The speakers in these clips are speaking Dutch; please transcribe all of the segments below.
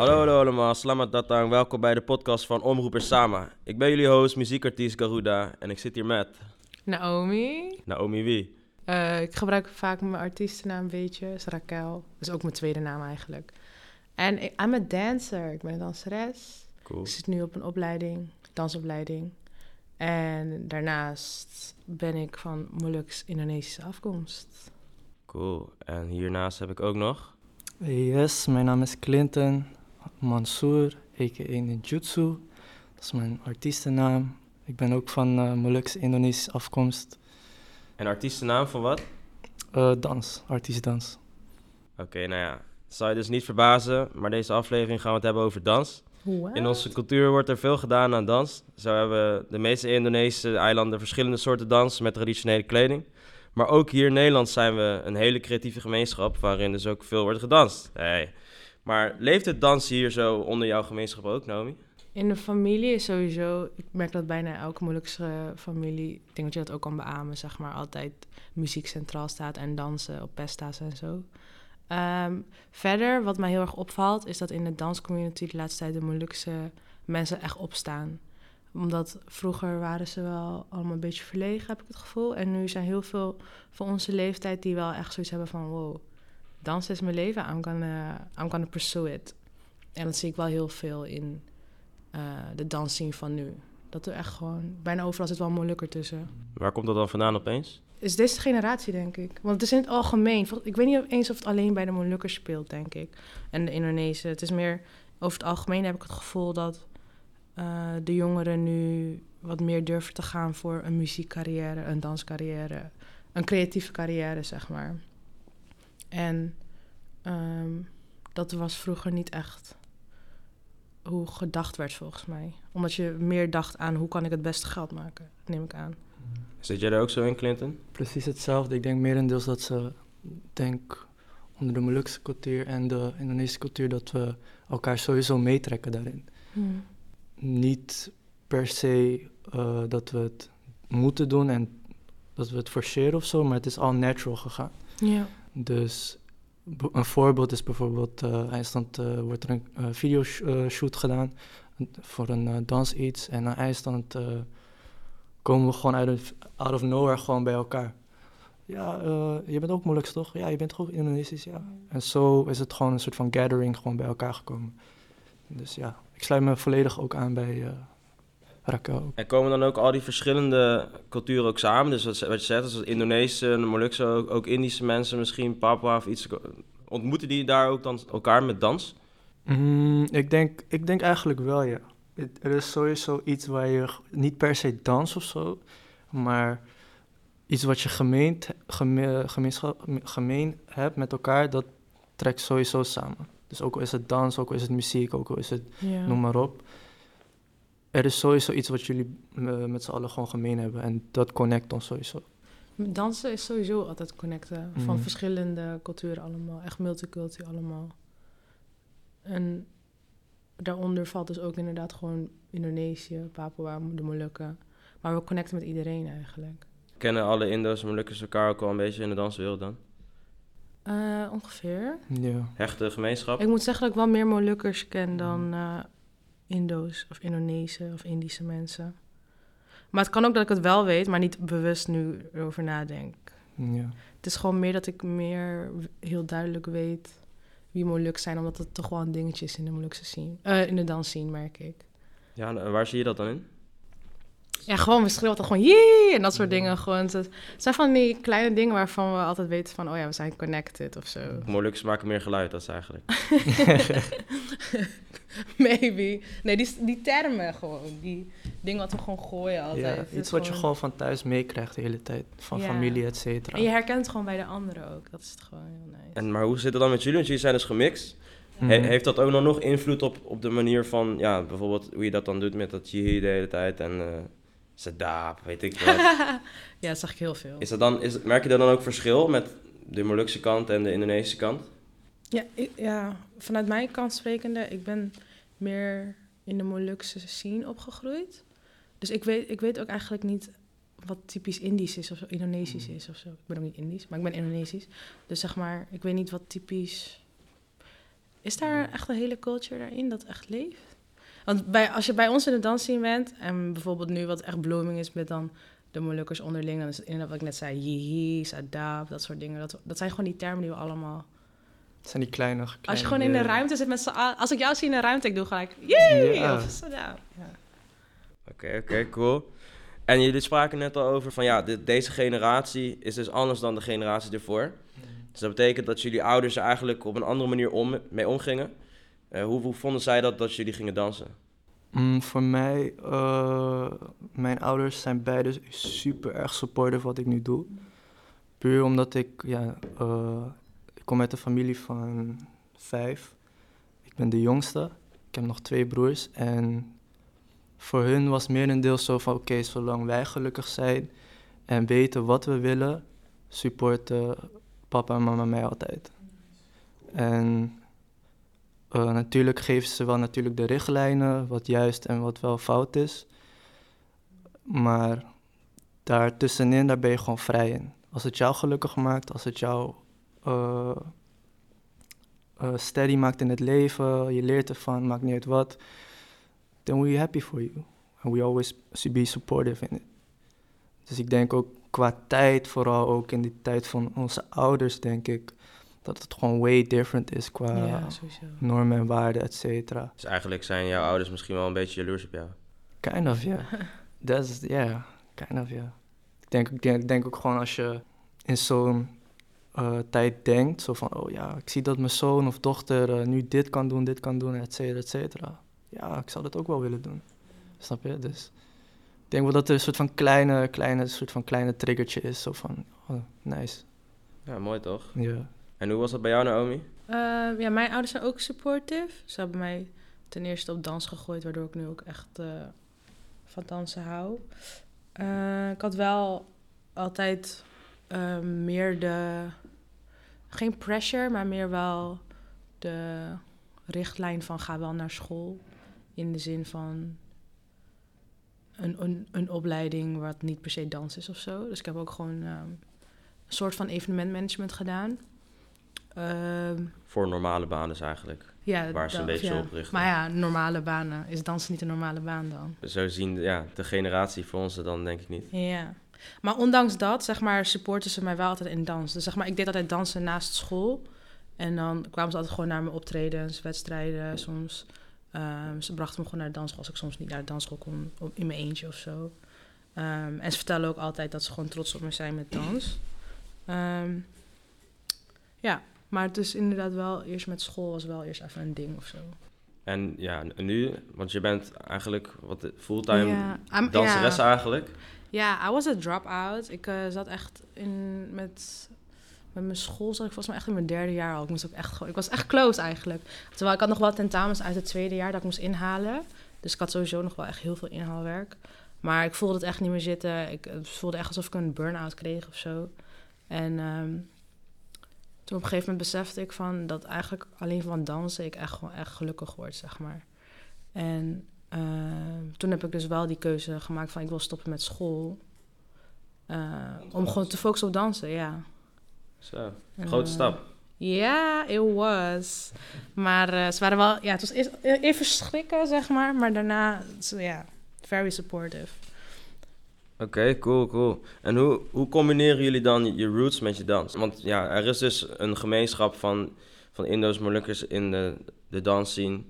Hallo, hallo allemaal, selamat datang. Welkom bij de podcast van Omroeper Sama. Ik ben jullie host, muziekartiest Garuda en ik zit hier met Naomi. Naomi wie? Eh, ik gebruik vaak mijn artiestennaam een beetje. is Raquel. Dat is ook mijn tweede naam eigenlijk. En ik I'm a dancer. Ik ben een danseres. Cool. Ik zit nu op een opleiding, dansopleiding. En daarnaast ben ik van Moluks Indonesische afkomst. Cool. En hiernaast heb ik ook nog... Yes, mijn naam is Clinton Mansour, a.k.a. Ninjutsu. Dat is mijn artiestennaam. Ik ben ook van uh, Molukse Indonesische afkomst. En artiestennaam van wat? Uh, dans, artiestdans. Oké, nou ja. Zal je dus niet verbazen, maar deze aflevering gaan we het hebben over dans. What? In onze cultuur wordt er veel gedaan aan dans. Zo hebben de meeste Indonesische eilanden verschillende soorten dans met traditionele kleding. Maar ook hier in Nederland zijn we een hele creatieve gemeenschap waarin dus ook veel wordt gedanst. Hey. Maar leeft het dansen hier zo onder jouw gemeenschap ook, Naomi? In de familie is sowieso, ik merk dat bijna elke Molukse familie, ik denk dat je dat ook kan beamen, zeg maar, altijd muziek centraal staat en dansen op pesta's en zo. Um, verder, wat mij heel erg opvalt, is dat in de danscommunity de laatste tijd de Molukse mensen echt opstaan. Omdat vroeger waren ze wel allemaal een beetje verlegen, heb ik het gevoel. En nu zijn heel veel van onze leeftijd die wel echt zoiets hebben van... wow, dans is mijn leven, I'm gonna, I'm gonna pursue it. En dat zie ik wel heel veel in uh, de dansscene van nu. Dat er echt gewoon, bijna overal zit wel moeilijker tussen. Waar komt dat dan vandaan opeens? Is deze generatie, denk ik. Want het is in het algemeen. Ik weet niet eens of het alleen bij de Molukkers speelt, denk ik. En de Indonesië. Het is meer, over het algemeen heb ik het gevoel dat uh, de jongeren nu wat meer durven te gaan voor een muziekcarrière, een danscarrière, een creatieve carrière, zeg maar. En um, dat was vroeger niet echt hoe gedacht werd volgens mij. Omdat je meer dacht aan hoe kan ik het beste geld maken, neem ik aan. Zit jij er ook zo in, Clinton? Precies hetzelfde. Ik denk merendeels dat ze, denk onder de Molukse cultuur en de Indonesische cultuur, dat we elkaar sowieso meetrekken daarin. Hmm. Niet per se uh, dat we het moeten doen en dat we het forceren of zo, maar het is al natural gegaan. Ja. Dus een voorbeeld is bijvoorbeeld, uh, IJsland uh, wordt er een uh, videoshoot gedaan voor een dans iets. En aan IJsland komen we gewoon uit of, out of nowhere gewoon bij elkaar. Ja, je bent ook moeilijk toch? Ja, je bent ook Indonesisch? Ja. En zo is het gewoon een soort van gathering gewoon bij elkaar gekomen. Dus ja, ik sluit me volledig ook aan bij En komen dan ook al die verschillende culturen ook samen? Dus wat, wat je zegt, dus Indonesische, Molukse, ook, ook Indische mensen misschien, Papua of iets. Ontmoeten die daar ook dan elkaar met dans? Mm, ik, denk, ik denk eigenlijk wel, ja. Er is sowieso iets waar je niet per se dans of zo, maar iets wat je gemeend, geme, gemeenschap, gemeen hebt met elkaar, dat trekt sowieso samen. Dus ook al is het dans, ook al is het muziek, ook al is het Ja. noem maar op. Er is sowieso iets wat jullie uh, met z'n allen gewoon gemeen hebben en dat connect ons sowieso. Dansen is sowieso altijd connecten van Mhm. verschillende culturen allemaal, echt multicultuur allemaal. En daaronder valt dus ook inderdaad gewoon Indonesië, Papua, de Molukken. Maar we connecten met iedereen eigenlijk. Kennen alle Indo's en Molukkers elkaar ook wel een beetje in de danswereld dan? Eh, ongeveer. Ja. Hechte gemeenschap? Ik moet zeggen dat ik wel meer Molukkers ken dan eh, Indo's of Indonesische of Indische mensen. Maar het kan ook dat ik het wel weet, maar niet bewust nu erover nadenk. ja. Het is gewoon meer dat ik meer heel duidelijk weet wie Moluk zijn, omdat het toch wel een dingetje is in de Molukse scene. Eh, in de dansscene, merk ik. Ja, en waar zie je dat dan in? Ja, gewoon, we schreeuwen altijd gewoon jee en dat soort dingen. Gewoon, het, zijn van die kleine dingen waarvan we altijd weten van, oh ja, we zijn connected of zo. Molukkers maken meer geluid, dat is eigenlijk. Maybe. Nee, die, die termen gewoon, die dingen wat we gewoon gooien altijd. Ja, iets wat je gewoon van thuis meekrijgt de hele tijd. Van Ja. familie, et cetera. En je herkent het gewoon bij de anderen ook. Dat is het gewoon heel nice. En, maar hoe zit het dan met jullie? Want jullie zijn dus gemixt. Mhm. He- heeft dat ook nog, nog invloed op, op de manier van, ja, bijvoorbeeld hoe je dat dan doet met dat jihi de hele tijd en eh Sadaap, weet ik wat. ja, dat zag ik heel veel. Is dat dan, is, merk je daar dan ook verschil met de Molukse kant en de Indonesische kant? Ja, ik- ja, vanuit mijn kant sprekende, ik ben meer in de Molukse scene opgegroeid. Dus ik weet, ik weet ook eigenlijk niet wat typisch Indisch is of zo, Indonesisch is of zo. Ik ben ook niet Indisch, maar ik ben Indonesisch. Dus zeg maar, ik weet niet wat typisch Is daar echt een hele culture daarin dat echt leeft? Want bij, als je bij ons in de dansscene bent, en bijvoorbeeld nu wat echt blooming is met dan de Molukkers onderling, dan is het inderdaad wat ik net zei, yihi, sadab, dat soort dingen. Dat, dat zijn gewoon die termen die we allemaal... Het zijn die kleine, kleine Als je gewoon in de ruimte zit met z'n allen- Als ik jou zie in de ruimte, ik doe gelijk, yee, Ja. of sadab. Ja. Oké, oké, cool. En jullie spraken net al over van ja, de- deze generatie is dus anders dan de generatie ervoor. Dus dat betekent dat jullie ouders er eigenlijk op een andere manier om, mee omgingen. Eh, hoe, vonden zij dat dat jullie gingen dansen? Mm, voor mij, eh, mijn ouders zijn beide super erg supportive wat ik nu doe. Puur omdat ik, ja, eh, ik kom uit een familie van vijf. Ik ben de jongste. Ik heb nog twee broers. En voor hun was merendeels zo van, oké, zolang wij gelukkig zijn en weten wat we willen, supporten papa en mama mij altijd. En eh, natuurlijk geven ze wel natuurlijk de richtlijnen, wat juist en wat wel fout is. Maar daartussenin, daar ben je gewoon vrij in. Als het jou gelukkig maakt, als het jou eh, steady maakt in het leven, je leert ervan, maakt niet uit wat, then we're happy for you. And we always be supportive in it. Dus ik denk ook qua tijd, vooral ook in die tijd van onze ouders, denk ik, dat het gewoon way different is qua ja, normen en waarden, et cetera. Dus eigenlijk zijn jouw ouders misschien wel een beetje jaloers op jou. Kind of, ja. Dat is, ja, kind of, ja. Ik denk, ik, denk, ik denk ook gewoon als je in zo'n eh, tijd denkt, zo van, oh ja, ik zie dat mijn zoon of dochter eh, nu dit kan doen, dit kan doen, et cetera, et cetera. Ja, ik zou dat ook wel willen doen. Snap je? Dus ik denk wel dat er een soort van kleine, kleine, soort van kleine triggertje is, zo van, oh, nice. Ja, mooi toch? Ja. En hoe was dat bij jou, Naomi? Eh, ja, mijn ouders zijn ook supportive. Ze hebben mij ten eerste op dans gegooid, waardoor ik nu ook echt eh, van dansen hou. Eh, ik had wel altijd meer de, geen pressure, maar meer wel de richtlijn van ga wel naar school. In de zin van een, een, een opleiding wat niet per se dans is of zo. Dus ik heb ook gewoon ehm, een soort van evenementmanagement gedaan. Ehm, Voor normale banen dus eigenlijk. ja, Waar ze een beetje ja. op richten. Maar ja, normale banen. Is dansen niet een normale baan dan? Zo zien ja, de generatie voor ons dan denk ik niet. Ja. Maar ondanks dat, zeg maar, supporten ze mij wel altijd in dans. Dus zeg maar, ik deed altijd dansen naast school. En dan kwamen ze altijd gewoon naar mijn optredens, wedstrijden soms. Ehm, ze brachten me gewoon naar de dansschool als ik soms niet naar de dansschool kon, op- in mijn eentje of zo. Ehm, en ze vertellen ook altijd dat ze gewoon trots op me zijn met dans. Ehm, ja, maar het is inderdaad wel, eerst met school was wel eerst even een ding of zo. En ja, nu, want je bent eigenlijk wat fulltime I'm- danseres ja. eigenlijk. Ja, I was a drop-out. Ik eh, zat echt in met, met mijn school, zat ik volgens mij echt in mijn derde jaar al. Ik, moest ook echt, gewoon- ik was echt close eigenlijk. Terwijl ik had nog wel tentamens uit het tweede jaar dat ik moest inhalen. Dus ik had sowieso nog wel echt heel veel inhaalwerk. Maar ik voelde het echt niet meer zitten. Ik het voelde echt alsof ik een burn-out kreeg of zo. En ehm, toen op een gegeven moment besefte ik van dat eigenlijk alleen van dansen ik echt gewoon echt gelukkig word, zeg maar. En ehm, toen heb ik dus wel die keuze gemaakt van ik wil stoppen met school. Eh, om gewoon te focussen op dansen, ja. Zo, grote eh, stap. Ja, it was. Maar eh, ze waren wel, ja, het was eerst even schrikken, zeg maar. Maar daarna, ja, very supportive. Oké, cool, cool. En hoe, hoe combineren jullie dan je roots met je dans? Want ja, er is dus een gemeenschap van, van Indo's, Molukkers in de, de dansscene.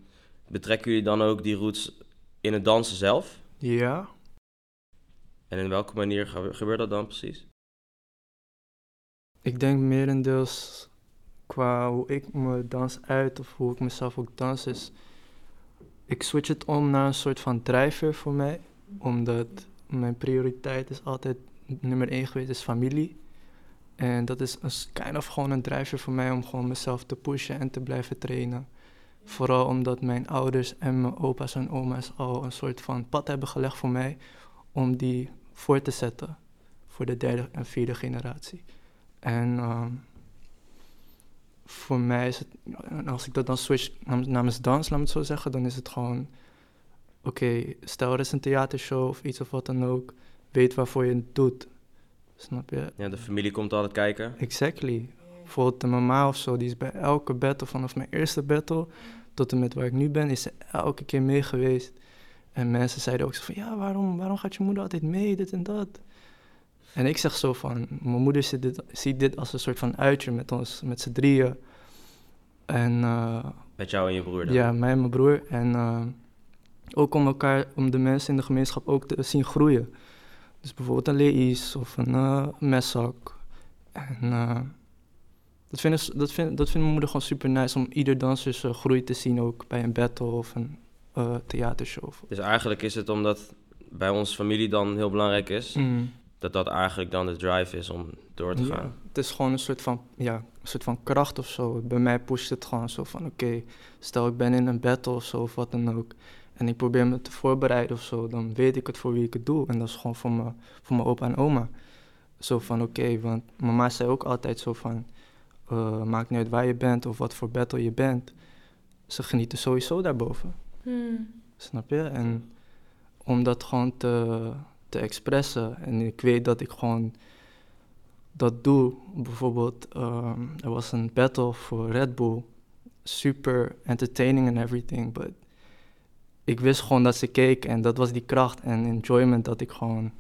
Betrekken jullie dan ook die roots in het dansen zelf? Ja, En in welke manier gebe- gebeurt dat dan precies? Ik denk merendeels qua hoe ik me dans uit of hoe ik mezelf ook dans is. Ik switch het om naar een soort van drijfveer voor mij. Omdat mijn prioriteit is altijd nummer één geweest, is familie. En dat is een kind of gewoon een drijfveer voor mij om gewoon mezelf te pushen en te blijven trainen. Vooral omdat mijn ouders en mijn opa's en oma's al een soort van pad hebben gelegd voor mij om die voor te zetten voor de derde en vierde generatie. En ehm, voor mij is het, als ik dat dan switch nam- namens dans, laat me het zo zeggen, dan is het gewoon, oké, stel er is een theatershow of iets of wat dan ook, weet waarvoor je het doet. Snap je? Ja, de familie komt altijd kijken. Exactly. Bijvoorbeeld de mama of zo, die is bij elke battle, vanaf mijn eerste battle tot en met waar ik nu ben, is ze elke keer mee geweest. En mensen zeiden ook zo van, ja, waarom, waarom gaat je moeder altijd mee, dit en dat? En ik zeg zo van, mijn moeder ziet dit, ziet dit als een soort van uitje met ons, met z'n drieën. En eh, Met jou en je broer dan? ja, mij en mijn broer. En eh, ook om elkaar, om de mensen in de gemeenschap ook te zien groeien. Dus bijvoorbeeld een lees of een uh, meszak. En uh, dat, vindt, dat, vindt, dat vindt mijn moeder gewoon super nice om ieder dansers uh, groei te zien, ook bij een battle of een theatershow. Dus eigenlijk is het omdat bij onze familie dan heel belangrijk is, mm. dat dat eigenlijk dan de drive is om door te gaan. Het is gewoon een soort van, ja, een soort van kracht of zo. Bij mij pusht het gewoon zo van, oké, okay, stel ik ben in een battle of zo of wat dan ook. En ik probeer me te voorbereiden of zo, dan weet ik het voor wie ik het doe. En dat is gewoon voor, me, voor mijn opa en oma. Zo van, oké, okay, want mama zei ook altijd zo van... Uh, maakt niet uit waar je bent of wat voor battle je bent. Ze genieten sowieso daarboven. Hmm. Snap je? En om dat gewoon te, te expressen. En ik weet dat ik gewoon dat doe. Bijvoorbeeld, um, er was een battle voor Red Bull. Super entertaining and everything, but ik wist gewoon dat ze keek en dat was die kracht en enjoyment dat ik gewoon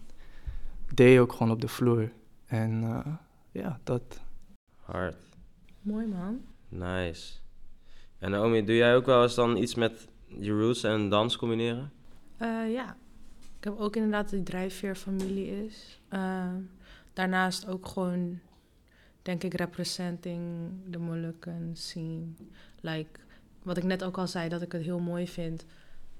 deed ook gewoon op de vloer. En uh, ja, dat. Hard. Mooi man. Nice. En Naomi, doe jij ook wel eens dan iets met je roots en dans combineren? Uh, ja. Ik heb ook inderdaad die drijfveer familie is. Uh, daarnaast ook gewoon, denk ik, representing de Molukken scene. Like, wat ik net ook al zei, dat ik het heel mooi vind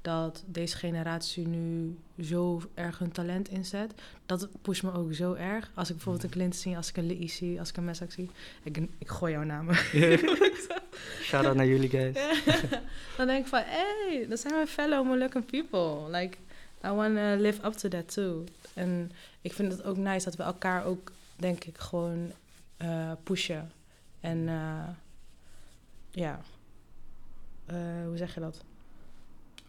dat deze generatie nu zo erg hun talent inzet. Dat pusht me ook zo erg. Als ik bijvoorbeeld een Clint zie, als ik een Lee zie, als ik een Messak zie. Ik, ik gooi jouw namen. Shout out naar jullie guys. Dan denk ik van, hey, dat zijn mijn fellow Molukken people. Like, I want to live up to that too. En ik vind het ook nice dat we elkaar ook, denk ik, gewoon uh, pushen. En uh, ja, uh, hoe zeg je dat?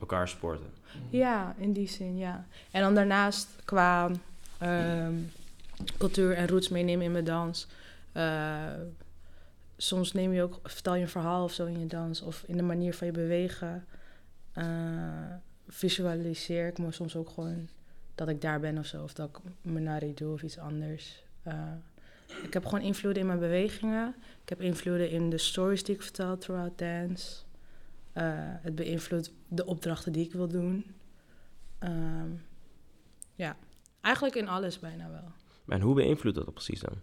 Elkaar sporten. Ja, in die zin, ja. En dan daarnaast qua um, cultuur en roots meenemen in mijn dans. Uh, soms neem je ook, vertel je een verhaal of zo in je dans. Of in de manier van je bewegen. Uh, visualiseer ik me soms ook gewoon dat ik daar ben of zo. Of dat ik menari doe of iets anders. Uh, ik heb gewoon invloeden in mijn bewegingen. Ik heb invloeden in de stories die ik vertel throughout dance. Uh, het beïnvloedt de opdrachten die ik wil doen. Um, ja, eigenlijk in alles bijna wel. En hoe beïnvloedt dat precies dan?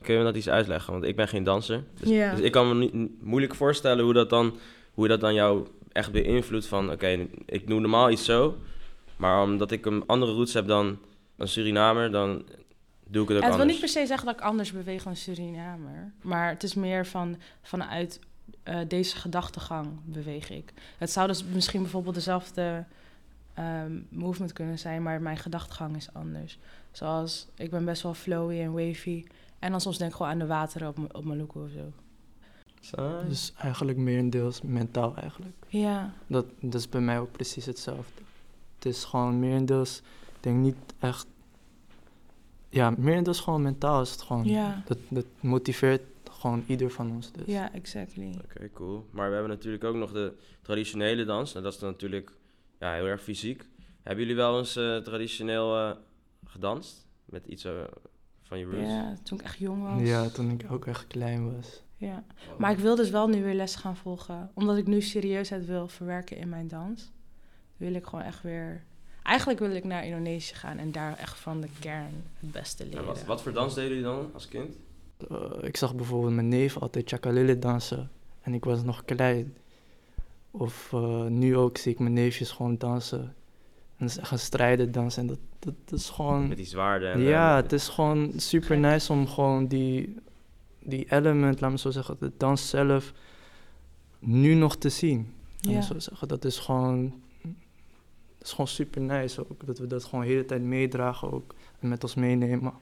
Kun je me dat iets uitleggen? Want ik ben geen danser. Dus, dus ik kan me niet, moeilijk voorstellen hoe dat dan, hoe dat dan jou echt beïnvloedt van... Oké, ik doe normaal iets zo, maar omdat ik een andere roots heb dan een Surinamer, dan doe ik het ook het wil anders. niet per se zeggen dat ik anders beweeg dan Surinamer. Maar het is meer van, vanuit uh, deze gedachtegang beweeg ik. Het zou dus misschien bijvoorbeeld dezelfde um, movement kunnen zijn, maar mijn gedachtegang is anders. Zoals, ik ben best wel flowy en wavy. En dan soms denk ik gewoon aan de wateren op, op mijn look of zo. Dus eigenlijk merendeels mentaal eigenlijk. Ja. Dat, dat is bij mij ook precies hetzelfde. Het is gewoon merendeels, ik denk niet echt... Ja, merendeels gewoon mentaal is het gewoon. Ja. Dat, dat motiveert gewoon ieder van ons dus. Ja, exactly. Oké, cool. Maar we hebben natuurlijk ook nog de traditionele dans. En dat is dan natuurlijk ja, heel erg fysiek. Hebben jullie wel eens uh, traditioneel uh, gedanst? Met iets uh, van je roots? Ja, toen ik echt jong was. Ja, toen ik ook echt klein was. Ja, maar ik wil dus wel nu weer les gaan volgen. Omdat ik nu serieusheid wil verwerken in mijn dans. Wil ik gewoon echt weer... Eigenlijk wil ik naar Indonesië gaan en daar echt van de kern het beste leren. En wat, wat voor dans deden jullie dan als kind? Uh, ik zag bijvoorbeeld mijn neef altijd chakalele dansen. En ik was nog klein. Of uh, nu ook zie ik mijn neefjes gewoon dansen. En ze gaan strijden dansen. En dat, dat, dat is gewoon... Met die zwaarden. En, ja, uh, het is gewoon super nice om gewoon die, die element, laat me zo zeggen, de dans zelf nu nog te zien. Laat Ja. zo zeggen. Dat is gewoon... Dat is gewoon super nice ook. Dat we dat gewoon de hele tijd meedragen ook. En met ons meenemen.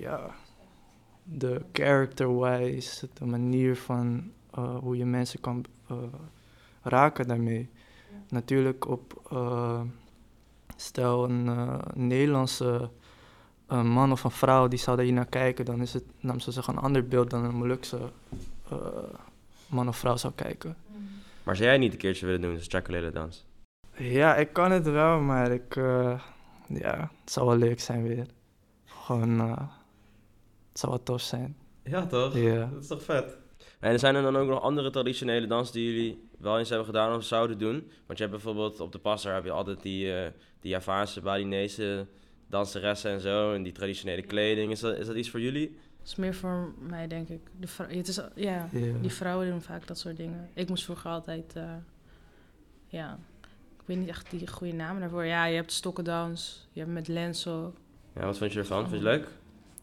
Ja. De character-wise, de manier van uh, hoe je mensen kan uh, raken daarmee. Natuurlijk op, uh, stel een Nederlandse man of een vrouw die zou daar hier naar kijken, dan is het, nam ze zich een ander beeld dan een Molukse eh, man of vrouw zou kijken. Maar zou jij niet een keertje willen doen, dus chocolate dans? Ja, ik kan het wel, maar ik, eh, ja, het zou wel leuk zijn weer. Gewoon, eh, het zou wel tof zijn. Ja, toch? Ja. Dat is toch vet? En zijn er dan ook nog andere traditionele dansen die jullie wel eens hebben gedaan of zouden doen? Want je hebt bijvoorbeeld op de passer heb je altijd die, eh die Javaanse, Balinese danseressen en zo. En die traditionele kleding. Is dat, is dat iets voor jullie? Dat is meer voor mij, denk ik. De vrou- het is, ja, Ja. die vrouwen doen vaak dat soort dingen. Ik moest vroeger altijd, eh, ja, ik weet niet echt die goede namen daarvoor. Ja, je hebt stokkendans, je hebt met lenso. Ja, wat vond je ervan? Vond je het leuk?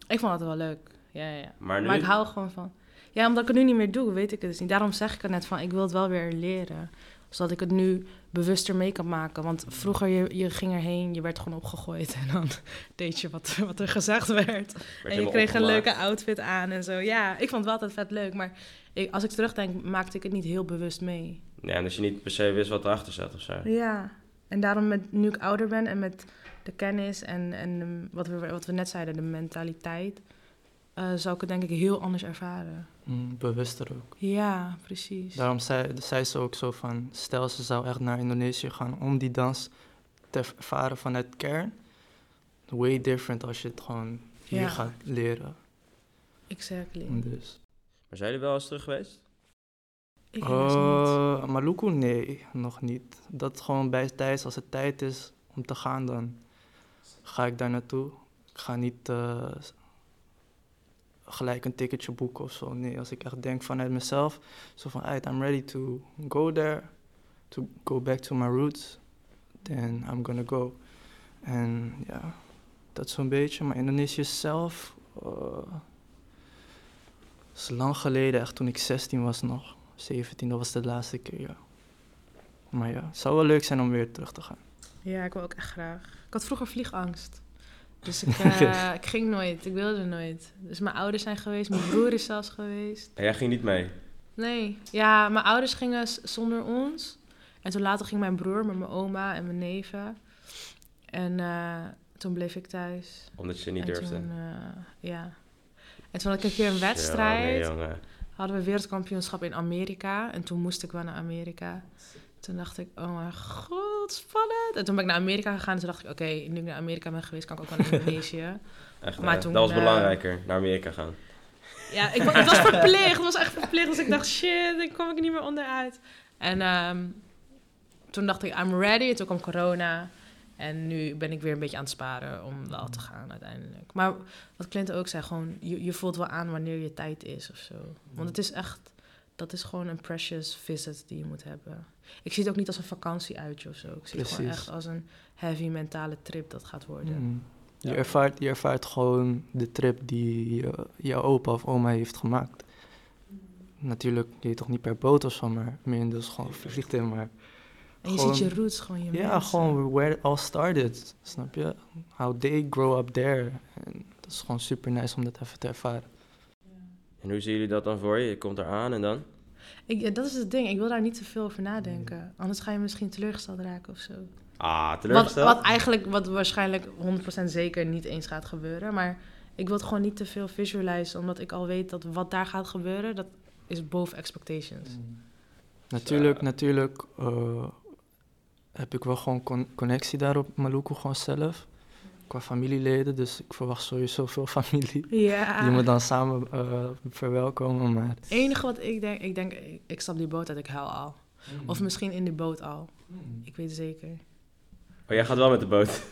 Ik vond het wel leuk. Ja, ja, ja. Maar nu? Maar ik hou gewoon van. Ja, omdat ik het nu niet meer doe, weet ik het dus niet. Daarom zeg ik het net van, ik wil het wel weer leren. Zodat ik het nu bewuster mee kan maken. Want vroeger, je, je ging erheen, je werd gewoon opgegooid. En dan deed je wat, wat er gezegd werd. Werd en je kreeg een leuke outfit aan en zo. Ja, ik vond het wel altijd vet leuk. Maar ik, als ik terugdenk, maakte ik het niet heel bewust mee. Ja, en dus je niet per se wist wat erachter zat of zo. Ja. En daarom, met, nu ik ouder ben en met de kennis en, en de- wat, we, wat we net zeiden, de mentaliteit... eh, zou ik het denk ik heel anders ervaren. Mm, bewuster ook. Ja, precies. Daarom zei, zei ze ook zo van, stel ze zou echt naar Indonesië gaan om die dans te ervaren vanuit kern. Way different als je het gewoon hier Ja. gaat leren. Exactly. Dus. Maar zijn jullie wel eens terug geweest? Ik. Uh, Maluku, nee, nog niet. Dat gewoon bij tijd, als het tijd is om te gaan, dan ga ik daar naartoe. Ik ga niet eh, gelijk een ticketje boeken of zo. Nee, als ik echt denk vanuit mezelf, zo van, "Aight, I'm ready to go there, to go back to my roots, then I'm gonna go. En ja, dat zo'n beetje. Maar Indonesië zelf, uh, is lang geleden, echt toen ik 16 was nog. 17, dat was de laatste keer, ja. Maar ja, het zou wel leuk zijn om weer terug te gaan. Ja, ik wil ook echt graag. Ik had vroeger vliegangst. Dus ik, eh, ik ging nooit. Ik wilde nooit. Dus mijn ouders zijn geweest. Mijn broer is zelfs geweest. En jij ging niet mee? Nee. Ja, mijn ouders gingen zonder ons. En toen later ging mijn broer met mijn oma en mijn neven. En eh, toen bleef ik thuis. Omdat je niet en durfde? Toen, eh, ja. En toen had ik een keer een wedstrijd. jongen. hadden we wereldkampioenschap in Amerika. En toen moest ik wel naar Amerika. Toen dacht ik, oh mijn god, spannend. En toen ben ik naar Amerika gegaan. En toen dacht ik, oké, nu ik naar Amerika ben geweest, kan ik ook wel naar Indonesië. Echt, Maar toen, dat was eh, belangrijker, naar Amerika gaan. Ja, ik, het was verplicht. Het was echt verplicht. Dus ik dacht, shit, ik kom ik niet meer onderuit. En ehm, toen dacht ik, I'm ready. En toen kwam corona. En nu ben ik weer een beetje aan het sparen om wel te gaan uiteindelijk. Maar wat Clint ook zei, gewoon, je, je voelt wel aan wanneer je tijd is of zo. Want het is echt, dat is gewoon een precious visit die je moet hebben. Ik zie het ook niet als een vakantieuitje of zo. Ik zie het gewoon echt als een heavy mentale trip dat gaat worden. Mm. Je, Ja. ervaart, je ervaart gewoon de trip die je, jouw opa of oma heeft gemaakt. Natuurlijk, je toch niet per boot of zo, maar meer in dus gewoon vliegtuig. Maar En je Gewoon- ziet je roots, gewoon je ja, mensen. gewoon where it all started. Snap je? How they grow up there. En dat is gewoon super nice om dat even te ervaren. En hoe zien jullie dat dan voor je? Je komt eraan en dan? Ik, ja, dat is het ding. Ik wil daar niet te veel over nadenken. Anders ga je misschien teleurgesteld raken of zo. Ah, Wat, teleurgesteld? wat eigenlijk, wat waarschijnlijk 100% zeker niet eens gaat gebeuren. Maar ik wil het gewoon niet te veel visualizen. Omdat ik al weet dat wat daar gaat gebeuren, dat is boven expectations. Natuurlijk, Ja. natuurlijk eh, heb ik wel gewoon con- connectie daar op Maluku gewoon zelf. Qua familieleden, dus ik verwacht sowieso veel familie. Ja. Die me dan samen eh, verwelkomen, maar... Het enige wat ik denk, ik denk, ik, stap die boot uit, ik huil al. Of misschien in die boot al. Ik weet het zeker. Oh, jij gaat wel met de boot.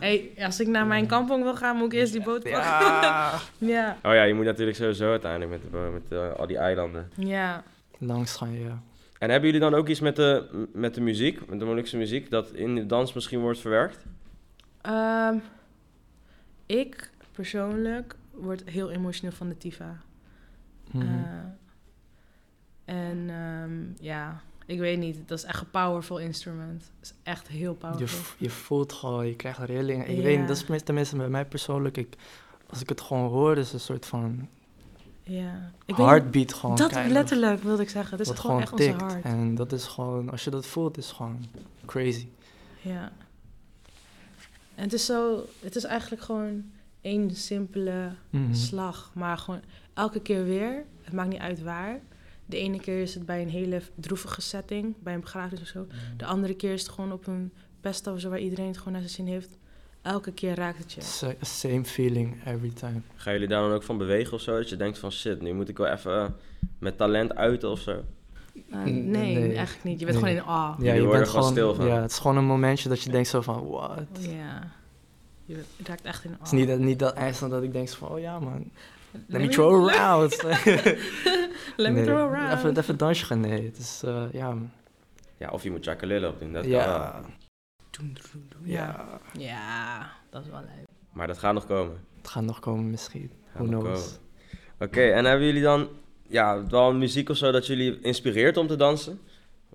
Hey, als ik naar mijn kampong wil gaan, moet ik eerst die boot pakken. Ja! Ja. Oh ja, je moet natuurlijk sowieso uiteindelijk met, de boot, met eh, al die eilanden. Ja. Langs gaan, ja. En hebben jullie dan ook iets met de, met de muziek, met de Molukse muziek, dat in de dans misschien wordt verwerkt? Ehm, ik persoonlijk word heel emotioneel van de Tifa. Mhm. Eh, en ehm, ja, ik weet niet. Dat is echt een powerful instrument. Het is echt heel je, powerful. v- je voelt gewoon, je krijgt rillingen. Ik weet niet, dat is tenminste bij mij persoonlijk. Ik, als ik het gewoon hoor, is het een soort van Ja. Ik weet heartbeat gewoon. dat letterlijk wilde ik zeggen. Het is gewoon echt onze tikt. hart. En dat is gewoon, als je dat voelt, is gewoon crazy. Ja. En het is zo, het is eigenlijk gewoon één simpele Mhm. slag. Maar gewoon elke keer weer. Het maakt niet uit waar. De ene keer is het bij een hele droevige setting, bij een begrafenis of zo. De andere keer is het gewoon op een pest of zo, waar iedereen het gewoon naar zijn zin heeft. Elke keer raakt het je. Sa- Same feeling every time. Gaan jullie daar dan ook van bewegen of zo? Dat je denkt van shit, nu moet ik wel even eh, met talent uiten of zo? Uh, Nee, nee, eigenlijk niet. Je bent Nee. gewoon in awe. Ja, je worden bent gewoon stil van. Ja, het is gewoon een momentje dat je denkt zo van, what? Ja. Je bent- je raakt echt in awe. Het is niet, dat- niet dat eindstand dat ik denk zo van, oh ja man, let me me- throw around. Let me throw around. Even, even dansje gaan, nee. Het is, eh, ja, Ja, of je moet Chakalilla op doen, dat ja. Ja. ja. Ja, dat is wel leuk. Maar dat gaat nog komen. Het gaat nog komen misschien, Gaat who knows. Oké, en hebben jullie dan ja, wel muziek of zo dat jullie inspireert om te dansen?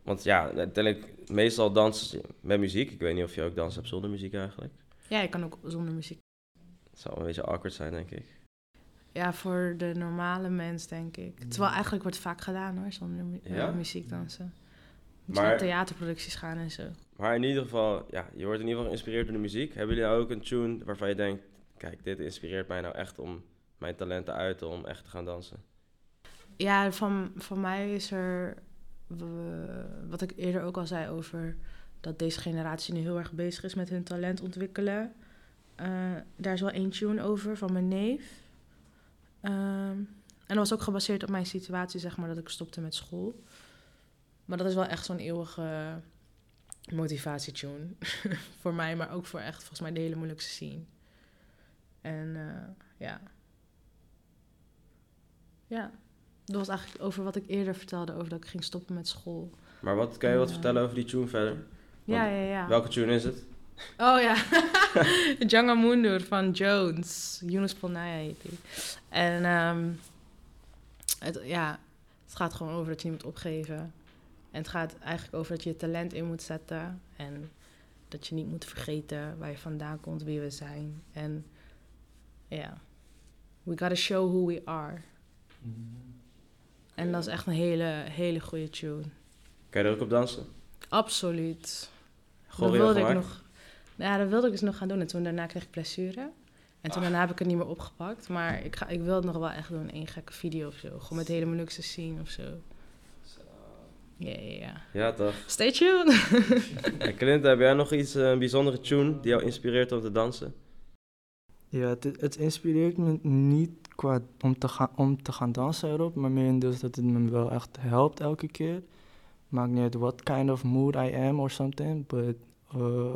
Want ja, uiteindelijk meestal dansen met muziek. Ik weet niet of je ook dansen hebt zonder muziek eigenlijk. Ja, je kan ook zonder muziek. Het zal een beetje awkward zijn, denk ik. Ja, voor de normale mens, denk ik. Terwijl eigenlijk wordt het vaak gedaan hoor, zonder mu- eh, Ja? muziek dansen. Moet Maar- naar theaterproducties gaan en zo. Maar in ieder geval, ja, je wordt in ieder geval geïnspireerd door de muziek. Hebben jullie nou ook een tune waarvan je denkt... Kijk, dit inspireert mij nou echt om mijn talenten uit om echt te gaan dansen? Ja, van, van mij is er, wat ik eerder ook al zei over dat deze generatie nu heel erg bezig is met hun talent ontwikkelen. Eh, daar is wel één tune over van mijn neef. Ehm, en dat was ook gebaseerd op mijn situatie, zeg maar, dat ik stopte met school. Maar dat is wel echt zo'n eeuwige motivatietune voor mij, maar ook voor echt volgens mij de hele moeilijkste scene. En eh, ja. Ja, dat was eigenlijk over wat ik eerder vertelde, over dat ik ging stoppen met school. Maar wat kan je wat Ja. vertellen over die tune verder? Ja, ja, ja. Welke tune is het? Oh ja, Django Mundur van Jones. Yunus Polnaya heet die. En ehm, het, ja, het gaat gewoon over dat je niet moet opgeven. En het gaat eigenlijk over dat je je talent in moet zetten. En dat je niet moet vergeten waar je vandaan komt, wie we zijn. En ja, we gotta show who we are. En dat is echt een hele, hele goede tune. Kan je er ook op dansen? Absoluut. Dat Choreo wilde ik nog. Ja, dat wilde ik dus nog gaan doen. En toen daarna kreeg ik blessure. En toen daarna heb ik het niet meer opgepakt. Maar ik, ga, ik wil het nog wel echt doen. Eén gekke video of zo. Gewoon met hele moeilijkste scene of zo. Ja, ja, ja. Ja, toch? Stay tuned. En Clint, heb jij nog iets, eh, een bijzondere tune die jou inspireert om te dansen? Ja, het, inspireert me niet qua om te, gaan, om te gaan dansen erop, maar meer dus dat het me wel echt helpt elke keer. Maakt niet uit what kind of mood I am or something, but uh,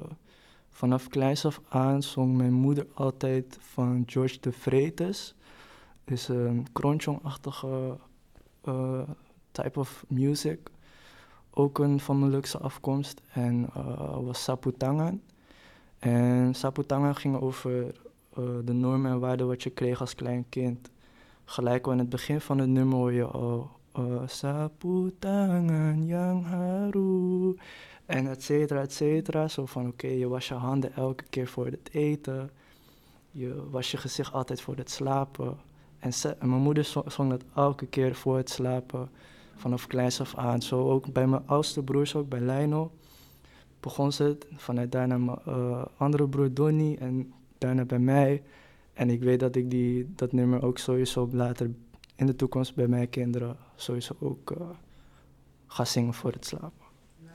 vanaf kleins af aan zong mijn moeder altijd van George de Vretes. Is een kronjong-achtige uh, type of music. Ook een van mijn luxe afkomst en uh, was Saputangan. En Saputangan ging over uh, de normen en waarden wat je kreeg als klein kind. Gelijk al in het begin van het nummer hoor je al uh, Saputangan yang haru en et cetera, et cetera. Zo van oké, je was je handen elke keer voor het eten. Je was je gezicht altijd voor het slapen. En, mijn moeder zong, dat elke keer voor het slapen. Vanaf kleins af aan. Zo ook bij mijn oudste broers, ook bij Lionel. Begon ze. Vanuit daarna mijn uh, andere broer Donny. En daarna bij mij. En ik weet dat ik die, dat nummer ook sowieso later in de toekomst bij mijn kinderen sowieso ook uh, ga zingen voor het slapen.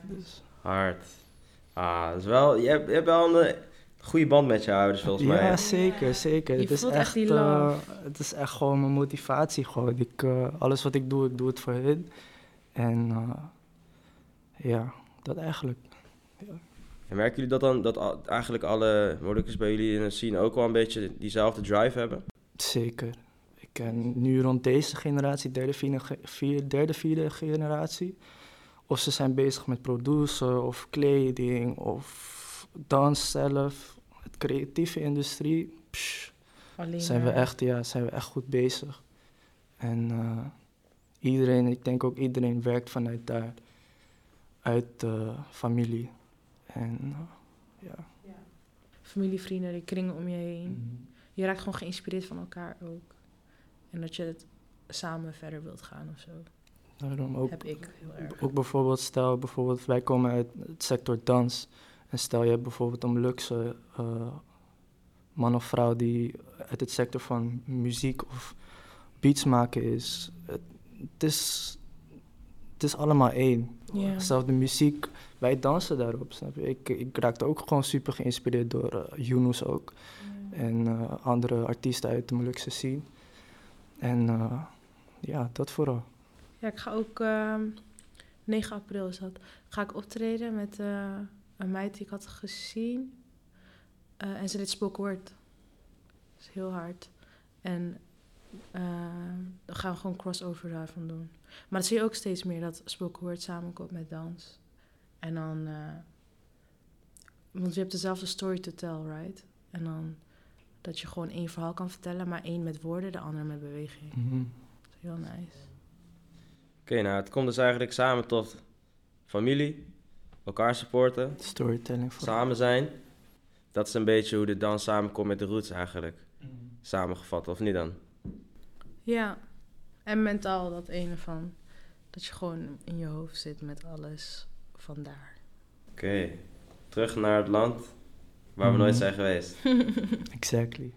Dus. Hard. Ah, dat is wel, je, hebt, je hebt wel een goede band met je ouders volgens ja, mij. Ja, zeker, zeker. Je het is voelt echt, echt die uh, love. het is echt gewoon mijn motivatie. Gewoon. Ik, uh, alles wat ik doe, ik doe het voor hen. En uh, ja, dat eigenlijk. Ja. En merken jullie dat dan, dat eigenlijk alle moeilijkers bij jullie in de scene ook wel een beetje diezelfde drive hebben? Zeker. Ik ken nu rond deze generatie, derde, vierde, vierde, derde, vierde generatie. Of ze zijn bezig met produceren of kleding of dans zelf. Het creatieve industrie. Psh, zijn, we echt, ja, zijn we echt goed bezig. En uh, iedereen, ik denk ook iedereen werkt vanuit daar. Uit uh, familie. En uh, ja. ja. Familie, vrienden, die kringen om je heen. Mm-hmm. Je raakt gewoon geïnspireerd van elkaar ook. En dat je het samen verder wilt gaan of zo. Daarom ook, Heb ik heel erg. Ook bijvoorbeeld, stel bijvoorbeeld, wij komen uit het sector dans. En stel je hebt bijvoorbeeld om luxe uh, man of vrouw die uit het sector van muziek of beats maken is. Het, het is, het is allemaal één. Zelfs de muziek, wij dansen daarop, snap je? Ik, ik raakte ook gewoon super geïnspireerd door eh, Yunus ook. En eh, andere artiesten uit de Molukse scene. En eh, ja, dat vooral. Ja, ik ga ook... ehm 9 april is dat. Ga ik optreden met een meid die ik had gezien. En ze deed spoken word. Dat is heel hard. En eh, dan gaan we gewoon crossover daarvan doen. Maar dat zie je ook steeds meer, dat spoken word samenkomt met dans. En dan... eh, want je hebt dezelfde story to tell, right? En dan dat je gewoon één verhaal kan vertellen, maar één met woorden, de ander met beweging. Mhm. Dat is heel nice. Oké, nou, het komt dus eigenlijk samen tot familie, elkaar supporten, Storytelling vooral. samen zijn. Dat is een beetje hoe de dans samenkomt met de roots eigenlijk. Mhm. Samengevat, of niet dan? Ja, en mentaal dat ene van dat je gewoon in je hoofd zit met alles vandaar. Oké, terug naar het land waar we Mhm. nooit zijn geweest. Exactly.